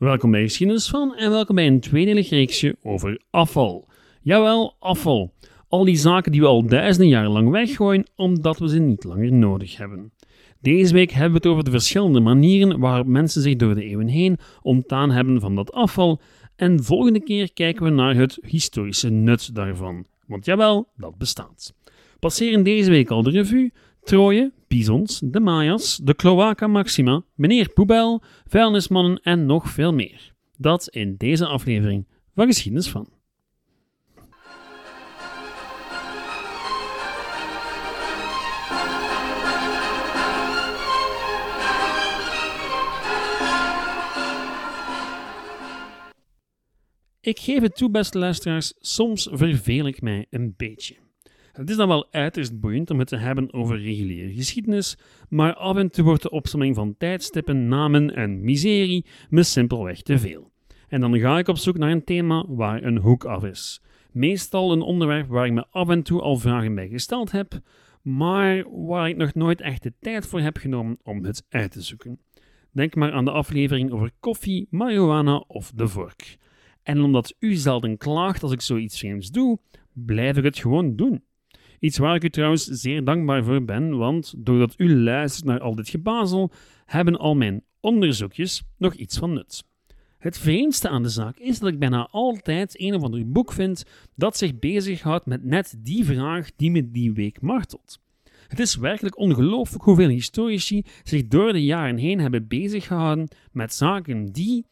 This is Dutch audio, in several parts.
Welkom bij Geschiedenis van en welkom bij een tweedelig reeksje over afval. Jawel, afval. Al die zaken die we al duizenden jaren lang weggooien omdat we ze niet langer nodig hebben. Deze week hebben we het over de verschillende manieren waarop mensen zich door de eeuwen heen ontdaan hebben van dat afval en volgende keer kijken we naar het historische nut daarvan. Want jawel, dat bestaat. Passeren deze week al de revue Troje, Bizons, de Mayas, de Cloaca Maxima, meneer Poebel, vuilnismannen en nog veel meer. Dat in deze aflevering van Geschiedenis van. Ik geef het toe, beste luisteraars, soms verveel ik mij een beetje. Het is dan wel uiterst boeiend om het te hebben over reguliere geschiedenis, maar af en toe wordt de opsomming van tijdstippen, namen en miserie me simpelweg te veel. En dan ga ik op zoek naar een thema waar een hoek af is. Meestal een onderwerp waar ik me af en toe al vragen bij gesteld heb, maar waar ik nog nooit echt de tijd voor heb genomen om het uit te zoeken. Denk maar aan de aflevering over koffie, marihuana of de vork. En omdat u zelden klaagt als ik zoiets vreemds doe, blijf ik het gewoon doen. Iets waar ik u trouwens zeer dankbaar voor ben, want doordat u luistert naar al dit gebazel, hebben al mijn onderzoekjes nog iets van nut. Het vreemdste aan de zaak is dat ik bijna altijd een of ander boek vind dat zich bezighoudt met net die vraag die me die week martelt. Het is werkelijk ongelooflijk hoeveel historici zich door de jaren heen hebben beziggehouden met zaken die,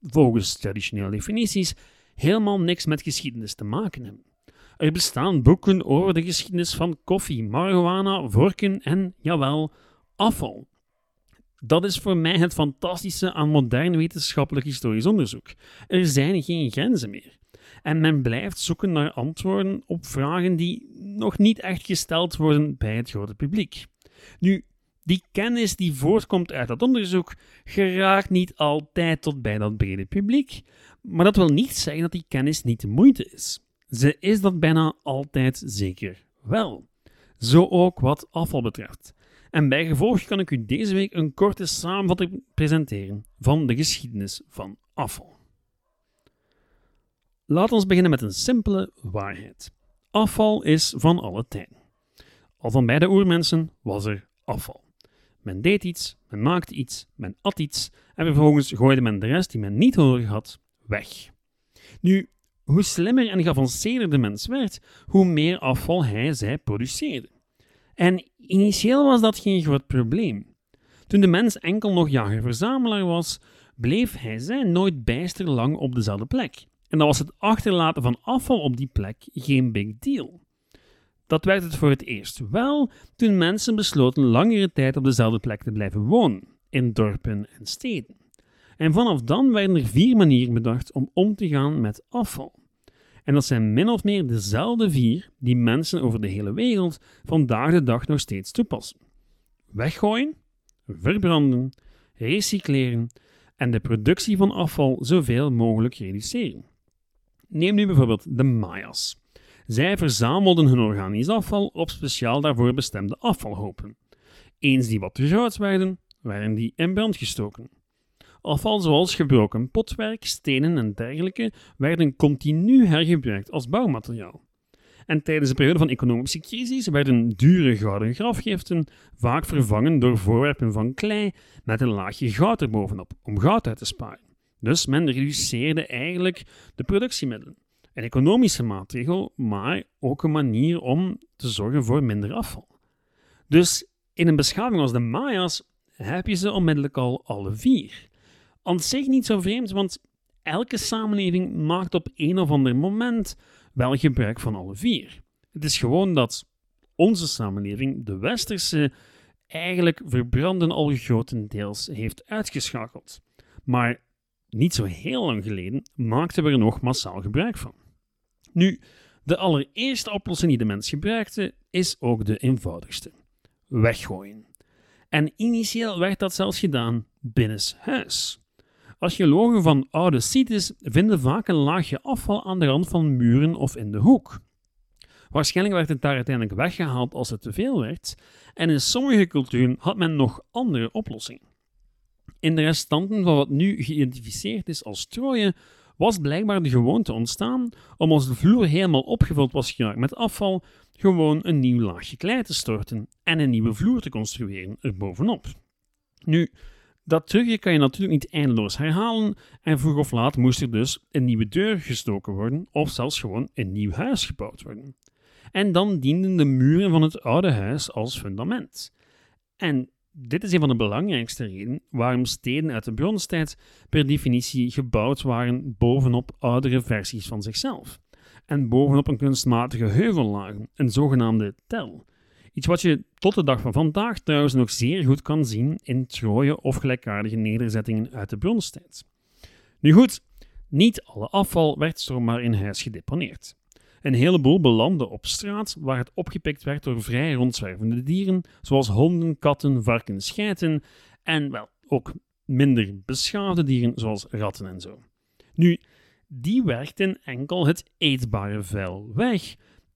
volgens traditionele definities, helemaal niks met geschiedenis te maken hebben. Er bestaan boeken over de geschiedenis van koffie, marihuana, vorken en, jawel, afval. Dat is voor mij het fantastische aan modern wetenschappelijk historisch onderzoek. Er zijn geen grenzen meer. En men blijft zoeken naar antwoorden op vragen die nog niet echt gesteld worden bij het grote publiek. Nu, die kennis die voortkomt uit dat onderzoek geraakt niet altijd tot bij dat brede publiek, maar dat wil niet zeggen dat die kennis niet de moeite is. Ze is dat bijna altijd zeker wel. Zo ook wat afval betreft. En bij gevolg kan ik u deze week een korte samenvatting presenteren van de geschiedenis van afval. Laat ons beginnen met een simpele waarheid. Afval is van alle tijden. Al van bij de oermensen was er afval. Men deed iets, men maakte iets, men at iets en vervolgens gooide men de rest die men niet nodig had weg. Nu, hoe slimmer en geavanceerder de mens werd, hoe meer afval hij zij produceerde. En initieel was dat geen groot probleem. Toen de mens enkel nog jager-verzamelaar was, bleef hij zij nooit bijster lang op dezelfde plek. En dan was het achterlaten van afval op die plek geen big deal. Dat werd het voor het eerst wel toen mensen besloten langere tijd op dezelfde plek te blijven wonen, in dorpen en steden. En vanaf dan werden er vier manieren bedacht om om te gaan met afval. En dat zijn min of meer dezelfde vier die mensen over de hele wereld vandaag de dag nog steeds toepassen: weggooien, verbranden, recycleren en de productie van afval zoveel mogelijk reduceren. Neem nu bijvoorbeeld de Mayas. Zij verzamelden hun organisch afval op speciaal daarvoor bestemde afvalhopen. Eens die wat te groot werden, werden die in brand gestoken. Afval zoals gebroken potwerk, stenen en dergelijke werden continu hergebruikt als bouwmateriaal. En tijdens de periode van economische crisis werden dure gouden grafgiften vaak vervangen door voorwerpen van klei met een laagje goud erbovenop, om goud uit te sparen. Dus men reduceerde eigenlijk de productiemiddelen. Een economische maatregel, maar ook een manier om te zorgen voor minder afval. Dus in een beschaving als de Maya's heb je ze onmiddellijk al alle vier. Aan zich niet zo vreemd, want elke samenleving maakt op een of ander moment wel gebruik van alle vier. Het is gewoon dat onze samenleving, de westerse, eigenlijk verbranden al grotendeels heeft uitgeschakeld. Maar niet zo heel lang geleden maakten we er nog massaal gebruik van. Nu, de allereerste oplossing die de mens gebruikte, is ook de eenvoudigste: weggooien. En initieel werd dat zelfs gedaan binnenshuis. Archeologen van oude sites vinden vaak een laagje afval aan de rand van muren of in de hoek. Waarschijnlijk werd het daar uiteindelijk weggehaald als het te veel werd, en in sommige culturen had men nog andere oplossingen. In de restanten van wat nu geïdentificeerd is als strooien, was blijkbaar de gewoonte ontstaan om als de vloer helemaal opgevuld was geraakt met afval, gewoon een nieuw laagje klei te storten en een nieuwe vloer te construeren erbovenop. Nu, dat trucje kan je natuurlijk niet eindeloos herhalen en vroeg of laat moest er dus een nieuwe deur gestoken worden of zelfs gewoon een nieuw huis gebouwd worden. En dan dienden de muren van het oude huis als fundament. En dit is een van de belangrijkste redenen waarom steden uit de bronstijd per definitie gebouwd waren bovenop oudere versies van zichzelf. En bovenop een kunstmatige heuvellaag, een zogenaamde tel. Iets wat je tot de dag van vandaag trouwens nog zeer goed kan zien in trooie of gelijkaardige nederzettingen uit de bronstijd. Nu goed, niet alle afval werd zomaar in huis gedeponeerd. Een heleboel belandde op straat, waar het opgepikt werd door vrij rondzwervende dieren, zoals honden, katten, varkens, geiten en wel ook minder beschaafde dieren, zoals ratten en zo. Nu, die werkten enkel het eetbare vuil weg,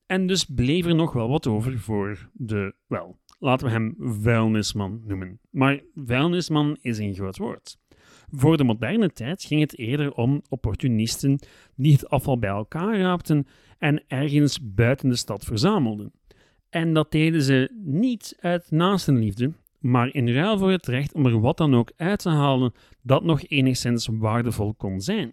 en dus bleef er nog wel wat over voor de, wel, laten we hem vuilnisman noemen. Maar vuilnisman is een groot woord. Voor de moderne tijd ging het eerder om opportunisten die het afval bij elkaar raapten en ergens buiten de stad verzamelden. En dat deden ze niet uit naastenliefde, maar in ruil voor het recht om er wat dan ook uit te halen dat nog enigszins waardevol kon zijn.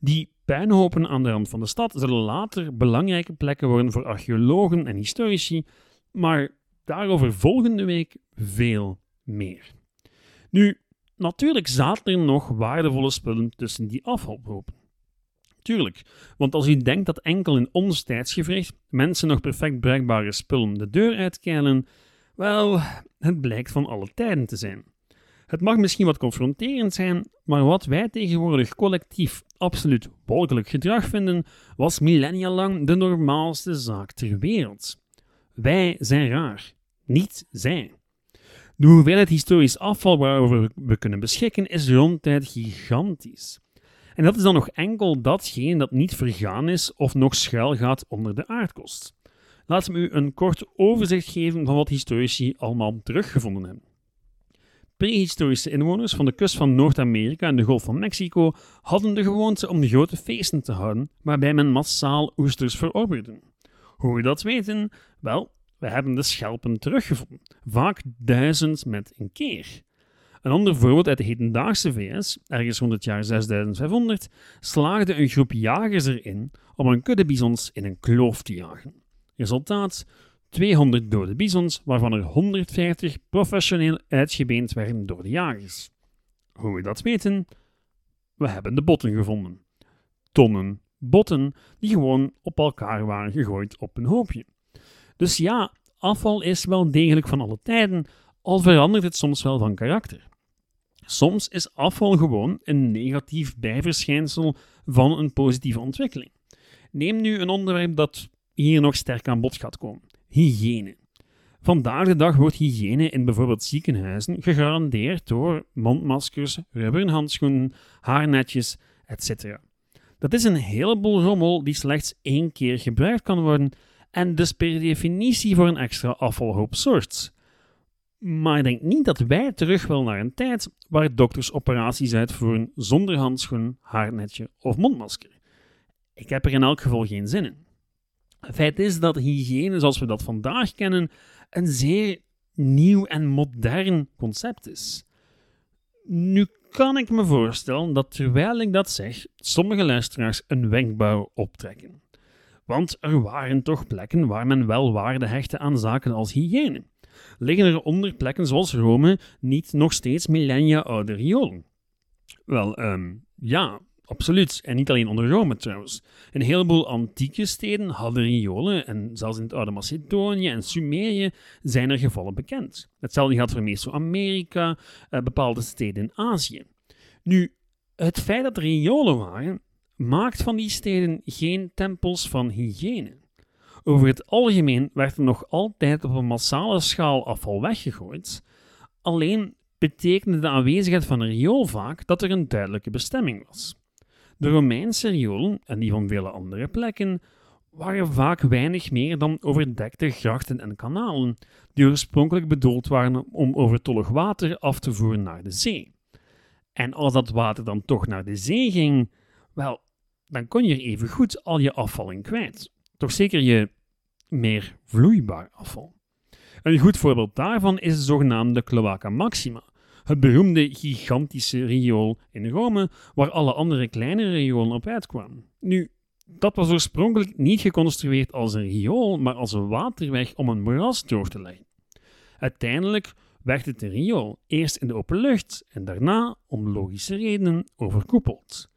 Die puinhopen aan de rand van de stad zullen later belangrijke plekken worden voor archeologen en historici, maar daarover volgende week veel meer. Nu, natuurlijk zaten er nog waardevolle spullen tussen die afvalhopen. Tuurlijk, want als u denkt dat enkel in ons tijdsgevricht mensen nog perfect bruikbare spullen de deur uitkeilen, wel, het blijkt van alle tijden te zijn. Het mag misschien wat confronterend zijn, maar wat wij tegenwoordig collectief absoluut walgelijk gedrag vinden, was millennia lang de normaalste zaak ter wereld. Wij zijn raar, niet zij. De hoeveelheid historisch afval waarover we kunnen beschikken is ronduit gigantisch. En dat is dan nog enkel datgene dat niet vergaan is of nog schuil gaat onder de aardkost. Laat me u een kort overzicht geven van wat historici allemaal teruggevonden hebben. Prehistorische inwoners van de kust van Noord-Amerika en de Golf van Mexico hadden de gewoonte om grote feesten te houden, waarbij men massaal oesters verorberde. Hoe we dat weten? Wel, we hebben de schelpen teruggevonden, vaak duizend met een keer. Een ander voorbeeld uit de hedendaagse VS, ergens rond het jaar 6500, slaagde een groep jagers erin om een kudde bizons in een kloof te jagen. Resultaat: 200 dode bizons, waarvan er 150 professioneel uitgebeend werden door de jagers. Hoe we dat weten? We hebben de botten gevonden. Tonnen botten die gewoon op elkaar waren gegooid op een hoopje. Dus ja, afval is wel degelijk van alle tijden, al verandert het soms wel van karakter. Soms is afval gewoon een negatief bijverschijnsel van een positieve ontwikkeling. Neem nu een onderwerp dat hier nog sterk aan bod gaat komen: hygiëne. Vandaag de dag wordt hygiëne in bijvoorbeeld ziekenhuizen gegarandeerd door mondmaskers, rubberen handschoenen, haarnetjes, etc. Dat is een heleboel rommel die slechts één keer gebruikt kan worden en dus per definitie voor een extra afvalhoop zorgt. Maar ik denk niet dat wij terug willen naar een tijd waar dokters operaties uitvoeren zonder handschoen, haarnetje of mondmasker. Ik heb er in elk geval geen zin in. Feit is dat hygiëne zoals we dat vandaag kennen een zeer nieuw en modern concept is. Nu kan ik me voorstellen dat terwijl ik dat zeg, sommige luisteraars een wenkbrauw optrekken. Want er waren toch plekken waar men wel waarde hechtte aan zaken als hygiëne liggen er onder plekken zoals Rome niet nog steeds millennia oude riolen? Wel, um, ja, absoluut. En niet alleen onder Rome trouwens. Een heleboel antieke steden hadden riolen en zelfs in het oude Macedonië en Sumerië zijn er gevallen bekend. Hetzelfde geldt voor Mesoamerika, uh, bepaalde steden in Azië. Nu, het feit dat er riolen waren, maakt van die steden geen tempels van hygiëne. Over het algemeen werd er nog altijd op een massale schaal afval weggegooid. Alleen betekende de aanwezigheid van een riool vaak dat er een duidelijke bestemming was. De Romeinse riolen, en die van vele andere plekken, waren vaak weinig meer dan overdekte grachten en kanalen, die oorspronkelijk bedoeld waren om overtollig water af te voeren naar de zee. En als dat water dan toch naar de zee ging, wel, dan kon je er even goed al je afval in kwijt. Toch zeker je meer vloeibaar afval. Een goed voorbeeld daarvan is de zogenaamde Cloaca Maxima, het beroemde gigantische riool in Rome, waar alle andere kleinere riolen op uitkwamen. Nu, dat was oorspronkelijk niet geconstrueerd als een riool, maar als een waterweg om een moeras door te leggen. Uiteindelijk werd het een riool, eerst in de open lucht en daarna, om logische redenen, overkoepeld.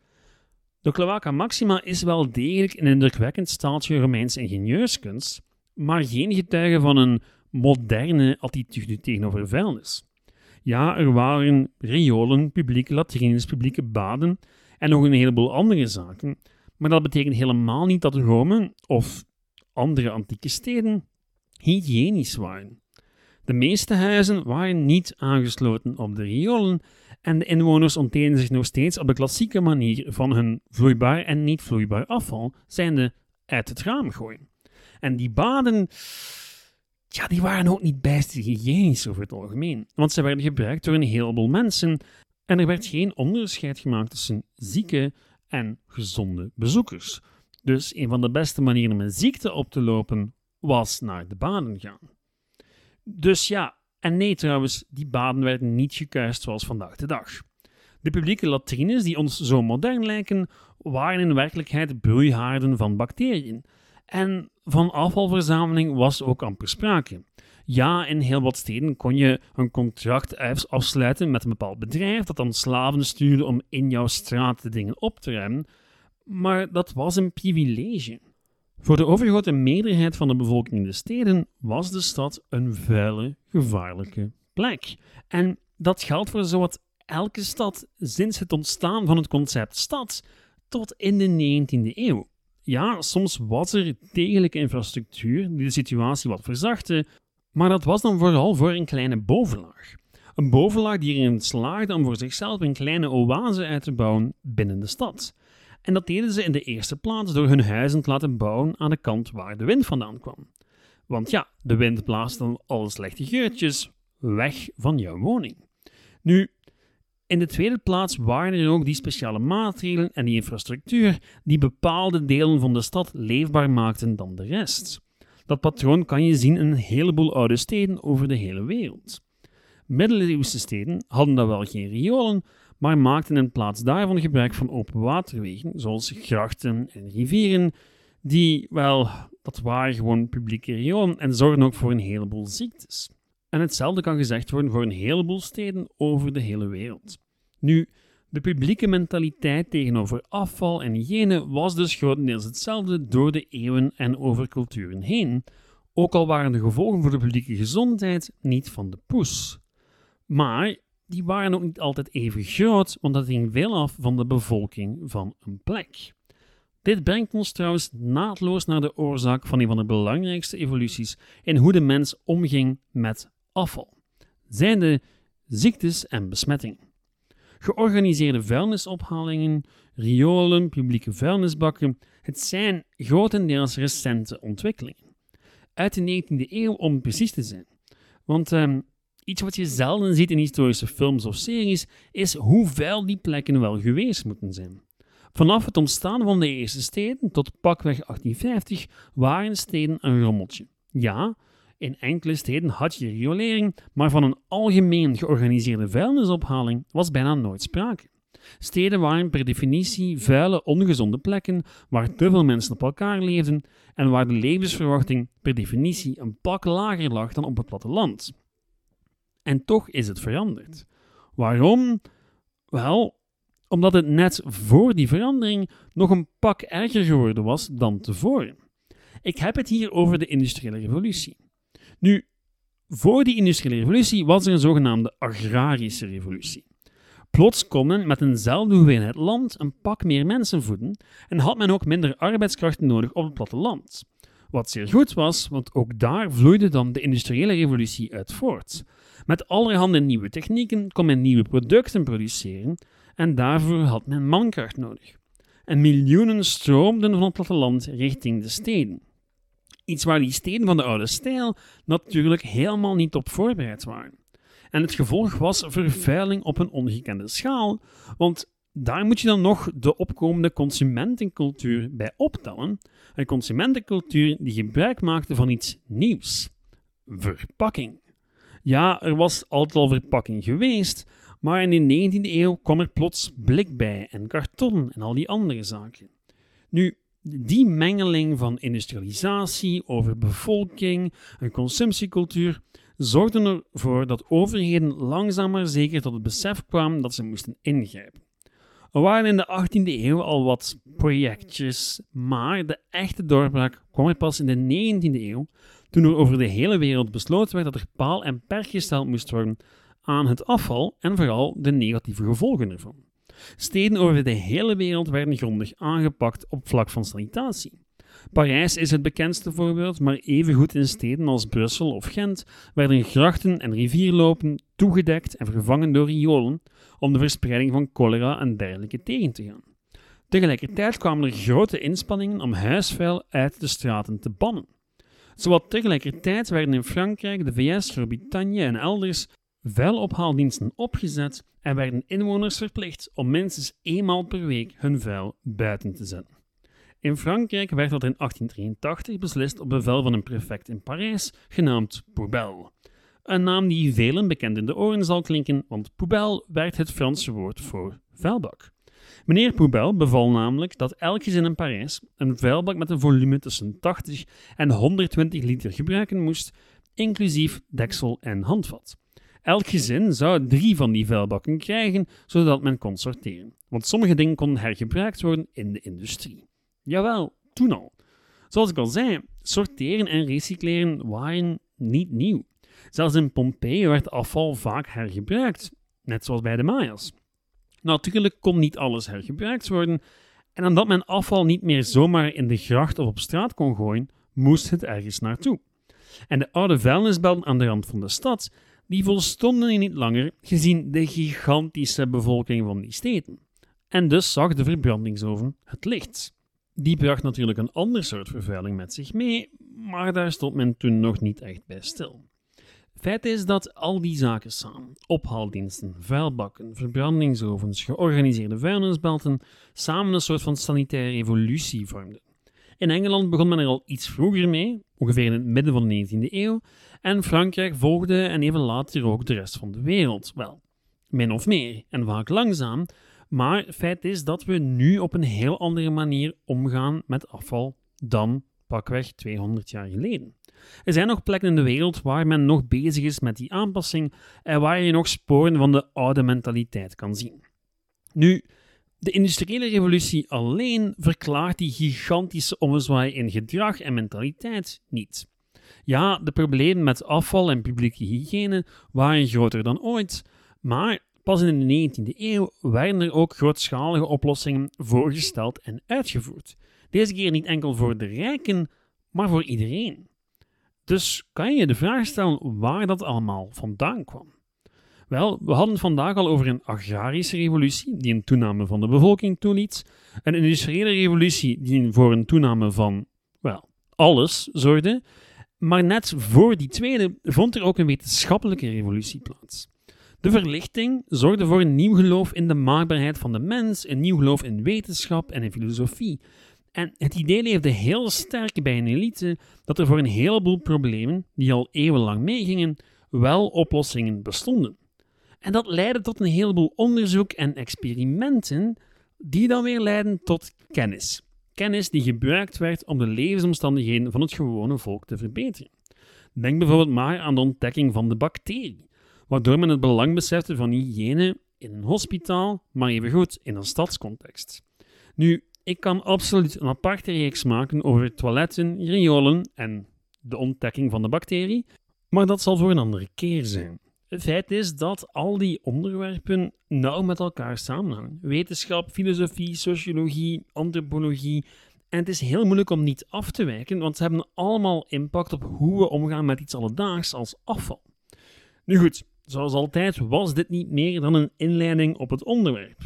De Cloaca Maxima is wel degelijk een indrukwekkend staaltje Romeinse ingenieurskunst, maar geen getuige van een moderne attitude tegenover vuilnis. Ja, er waren riolen, publieke latrines, publieke baden en nog een heleboel andere zaken, maar dat betekent helemaal niet dat Rome of andere antieke steden hygiënisch waren. De meeste huizen waren niet aangesloten op de riolen en de inwoners ontdeden zich nog steeds op de klassieke manier van hun vloeibaar en niet vloeibaar afval, zijnde uit het raam gooien. En die baden, ja, die waren ook niet bijster hygiënisch over het algemeen, want ze werden gebruikt door een heleboel mensen en er werd geen onderscheid gemaakt tussen zieke en gezonde bezoekers. Dus een van de beste manieren om een ziekte op te lopen was naar de baden gaan. Dus ja, en nee trouwens, die baden werden niet gekuist zoals vandaag de dag. De publieke latrines die ons zo modern lijken, waren in werkelijkheid broeihaarden van bacteriën. En van afvalverzameling was ook amper sprake. Ja, in heel wat steden kon je een contract afsluiten met een bepaald bedrijf dat dan slaven stuurde om in jouw straat de dingen op te ruimen, maar dat was een privilege. Voor de overgrote meerderheid van de bevolking in de steden was de stad een vuile, gevaarlijke plek. En dat geldt voor zowat elke stad sinds het ontstaan van het concept stad tot in de 19e eeuw. Ja, soms was er degelijke infrastructuur die de situatie wat verzachtte, maar dat was dan vooral voor een kleine bovenlaag. Een bovenlaag die erin slaagde om voor zichzelf een kleine oase uit te bouwen binnen de stad. En dat deden ze in de eerste plaats door hun huizen te laten bouwen aan de kant waar de wind vandaan kwam. Want ja, de wind blaast dan alle slechte geurtjes weg van jouw woning. Nu, in de tweede plaats waren er ook die speciale maatregelen en die infrastructuur die bepaalde delen van de stad leefbaar maakten dan de rest. Dat patroon kan je zien in een heleboel oude steden over de hele wereld. Middeleeuwse steden hadden dan wel geen riolen, maar maakten in plaats daarvan gebruik van open waterwegen, zoals grachten en rivieren, die, wel, dat waren gewoon publieke riolen en zorgden ook voor een heleboel ziektes. En hetzelfde kan gezegd worden voor een heleboel steden over de hele wereld. Nu, de publieke mentaliteit tegenover afval en hygiëne was dus grotendeels hetzelfde door de eeuwen en over culturen heen, ook al waren de gevolgen voor de publieke gezondheid niet van de poes. Maar die waren ook niet altijd even groot, want dat hing veel af van de bevolking van een plek. Dit brengt ons trouwens naadloos naar de oorzaak van een van de belangrijkste evoluties in hoe de mens omging met afval. Zijn de ziektes en besmettingen. Georganiseerde vuilnisophalingen, riolen, publieke vuilnisbakken, het zijn grotendeels recente ontwikkelingen. Uit de 19e eeuw om precies te zijn. Want ehm, Iets wat je zelden ziet in historische films of series is hoe vuil die plekken wel geweest moeten zijn. Vanaf het ontstaan van de eerste steden tot pakweg 1850 waren steden een rommeltje. Ja, in enkele steden had je riolering, maar van een algemeen georganiseerde vuilnisophaling was bijna nooit sprake. Steden waren per definitie vuile, ongezonde plekken waar te veel mensen op elkaar leefden en waar de levensverwachting per definitie een pak lager lag dan op het platteland. En toch is het veranderd. Waarom? Wel, omdat het net voor die verandering nog een pak erger geworden was dan tevoren. Ik heb het hier over de industriële revolutie. Nu, voor die industriële revolutie was er een zogenaamde agrarische revolutie. Plots kon men met eenzelfde hoeveelheid land een pak meer mensen voeden en had men ook minder arbeidskrachten nodig op het platteland. Wat zeer goed was, want ook daar vloeide dan de industriële revolutie uit voort. Met allerhande nieuwe technieken kon men nieuwe producten produceren en daarvoor had men mankracht nodig. En miljoenen stroomden van het platteland richting de steden. Iets waar die steden van de oude stijl natuurlijk helemaal niet op voorbereid waren. En het gevolg was vervuiling op een ongekende schaal, want daar moet je dan nog de opkomende consumentencultuur bij optellen. Een consumentencultuur die gebruik maakte van iets nieuws: verpakking. Ja, er was altijd al verpakking geweest, maar in de 19e eeuw kwam er plots blik bij en karton en al die andere zaken. Nu, die mengeling van industrialisatie, overbevolking en consumptiecultuur zorgde ervoor dat overheden langzaam maar zeker tot het besef kwamen dat ze moesten ingrijpen. Er waren in de 18e eeuw al wat projectjes, maar de echte doorbraak kwam er pas in de 19e eeuw, toen er over de hele wereld besloten werd dat er paal en perk gesteld moest worden aan het afval en vooral de negatieve gevolgen ervan. Steden over de hele wereld werden grondig aangepakt op vlak van sanitatie. Parijs is het bekendste voorbeeld, maar evengoed in steden als Brussel of Gent werden grachten en rivierlopen toegedekt en vervangen door riolen om de verspreiding van cholera en dergelijke tegen te gaan. Tegelijkertijd kwamen er grote inspanningen om huisvuil uit de straten te bannen. Zowat tegelijkertijd werden in Frankrijk, de VS, Groot-Brittannië en elders vuilophaaldiensten opgezet en werden inwoners verplicht om minstens eenmaal per week hun vuil buiten te zetten. In Frankrijk werd dat in 1883 beslist op bevel van een prefect in Parijs, genaamd Poubelle. Een naam die velen bekend in de oren zal klinken, want poubelle werd het Franse woord voor vuilbak. Meneer Poubelle beval namelijk dat elk gezin in Parijs een vuilbak met een volume tussen 80 en 120 liter gebruiken moest, inclusief deksel en handvat. Elk gezin zou drie van die vuilbakken krijgen, zodat men kon sorteren. Want sommige dingen konden hergebruikt worden in de industrie. Jawel, toen al. Zoals ik al zei, sorteren en recycleren waren niet nieuw. Zelfs in Pompeii werd afval vaak hergebruikt, net zoals bij de Mayas. Natuurlijk kon niet alles hergebruikt worden, en omdat men afval niet meer zomaar in de gracht of op straat kon gooien, moest het ergens naartoe. En de oude vuilnisbelten aan de rand van de stad, die volstonden niet langer gezien de gigantische bevolking van die steden. En dus zag de verbrandingsoven het licht. Die bracht natuurlijk een ander soort vervuiling met zich mee, maar daar stond men toen nog niet echt bij stil. Feit is dat al die zaken samen, ophaaldiensten, vuilbakken, verbrandingsovens, georganiseerde vuilnisbelten, samen een soort van sanitaire revolutie vormden. In Engeland begon men er al iets vroeger mee, ongeveer in het midden van de 19e eeuw, en Frankrijk volgde en even later ook de rest van de wereld. Wel, min of meer, en vaak langzaam, maar feit is dat we nu op een heel andere manier omgaan met afval dan pakweg 200 jaar geleden. Er zijn nog plekken in de wereld waar men nog bezig is met die aanpassing en waar je nog sporen van de oude mentaliteit kan zien. Nu, de industriële revolutie alleen verklaart die gigantische ommezwaai in gedrag en mentaliteit niet. Ja, de problemen met afval en publieke hygiëne waren groter dan ooit, maar pas in de 19e eeuw werden er ook grootschalige oplossingen voorgesteld en uitgevoerd. Deze keer niet enkel voor de rijken, maar voor iedereen. Dus kan je de vraag stellen waar dat allemaal vandaan kwam. Wel, we hadden het vandaag al over een agrarische revolutie die een toename van de bevolking toeliet, een industriële revolutie die voor een toename van, wel, alles zorgde, maar net voor die tweede vond er ook een wetenschappelijke revolutie plaats. De verlichting zorgde voor een nieuw geloof in de maakbaarheid van de mens, een nieuw geloof in wetenschap en in filosofie. En het idee leefde heel sterk bij een elite dat er voor een heleboel problemen, die al eeuwenlang meegingen, wel oplossingen bestonden. En dat leidde tot een heleboel onderzoek en experimenten, die dan weer leidden tot kennis. Kennis die gebruikt werd om de levensomstandigheden van het gewone volk te verbeteren. Denk bijvoorbeeld maar aan de ontdekking van de bacterie, waardoor men het belang besefte van hygiëne in een hospitaal, maar evengoed in een stadscontext. Nu, ik kan absoluut een aparte reeks maken over toiletten, riolen en de ontdekking van de bacterie, maar dat zal voor een andere keer zijn. Feit is dat al die onderwerpen nauw met elkaar samenhangen. Wetenschap, filosofie, sociologie, antropologie. En het is heel moeilijk om niet af te wijken, want ze hebben allemaal impact op hoe we omgaan met iets alledaags als afval. Nu goed, zoals altijd was dit niet meer dan een inleiding op het onderwerp.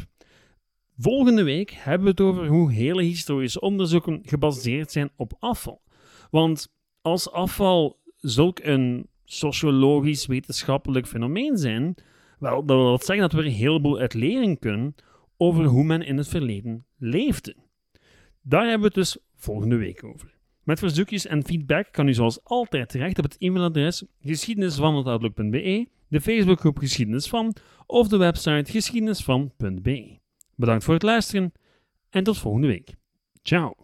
Volgende week hebben we het over hoe hele historische onderzoeken gebaseerd zijn op afval. Want als afval zulk een sociologisch wetenschappelijk fenomeen zijn, wel, dat wil zeggen dat we een heleboel uit leren kunnen over hoe men in het verleden leefde. Daar hebben we het dus volgende week over. Met verzoekjes en feedback kan u zoals altijd terecht op het e-mailadres geschiedenisvan.outlook.be, de Facebookgroep Geschiedenis van of de website geschiedenisvan.be. Bedankt voor het luisteren en tot volgende week. Ciao.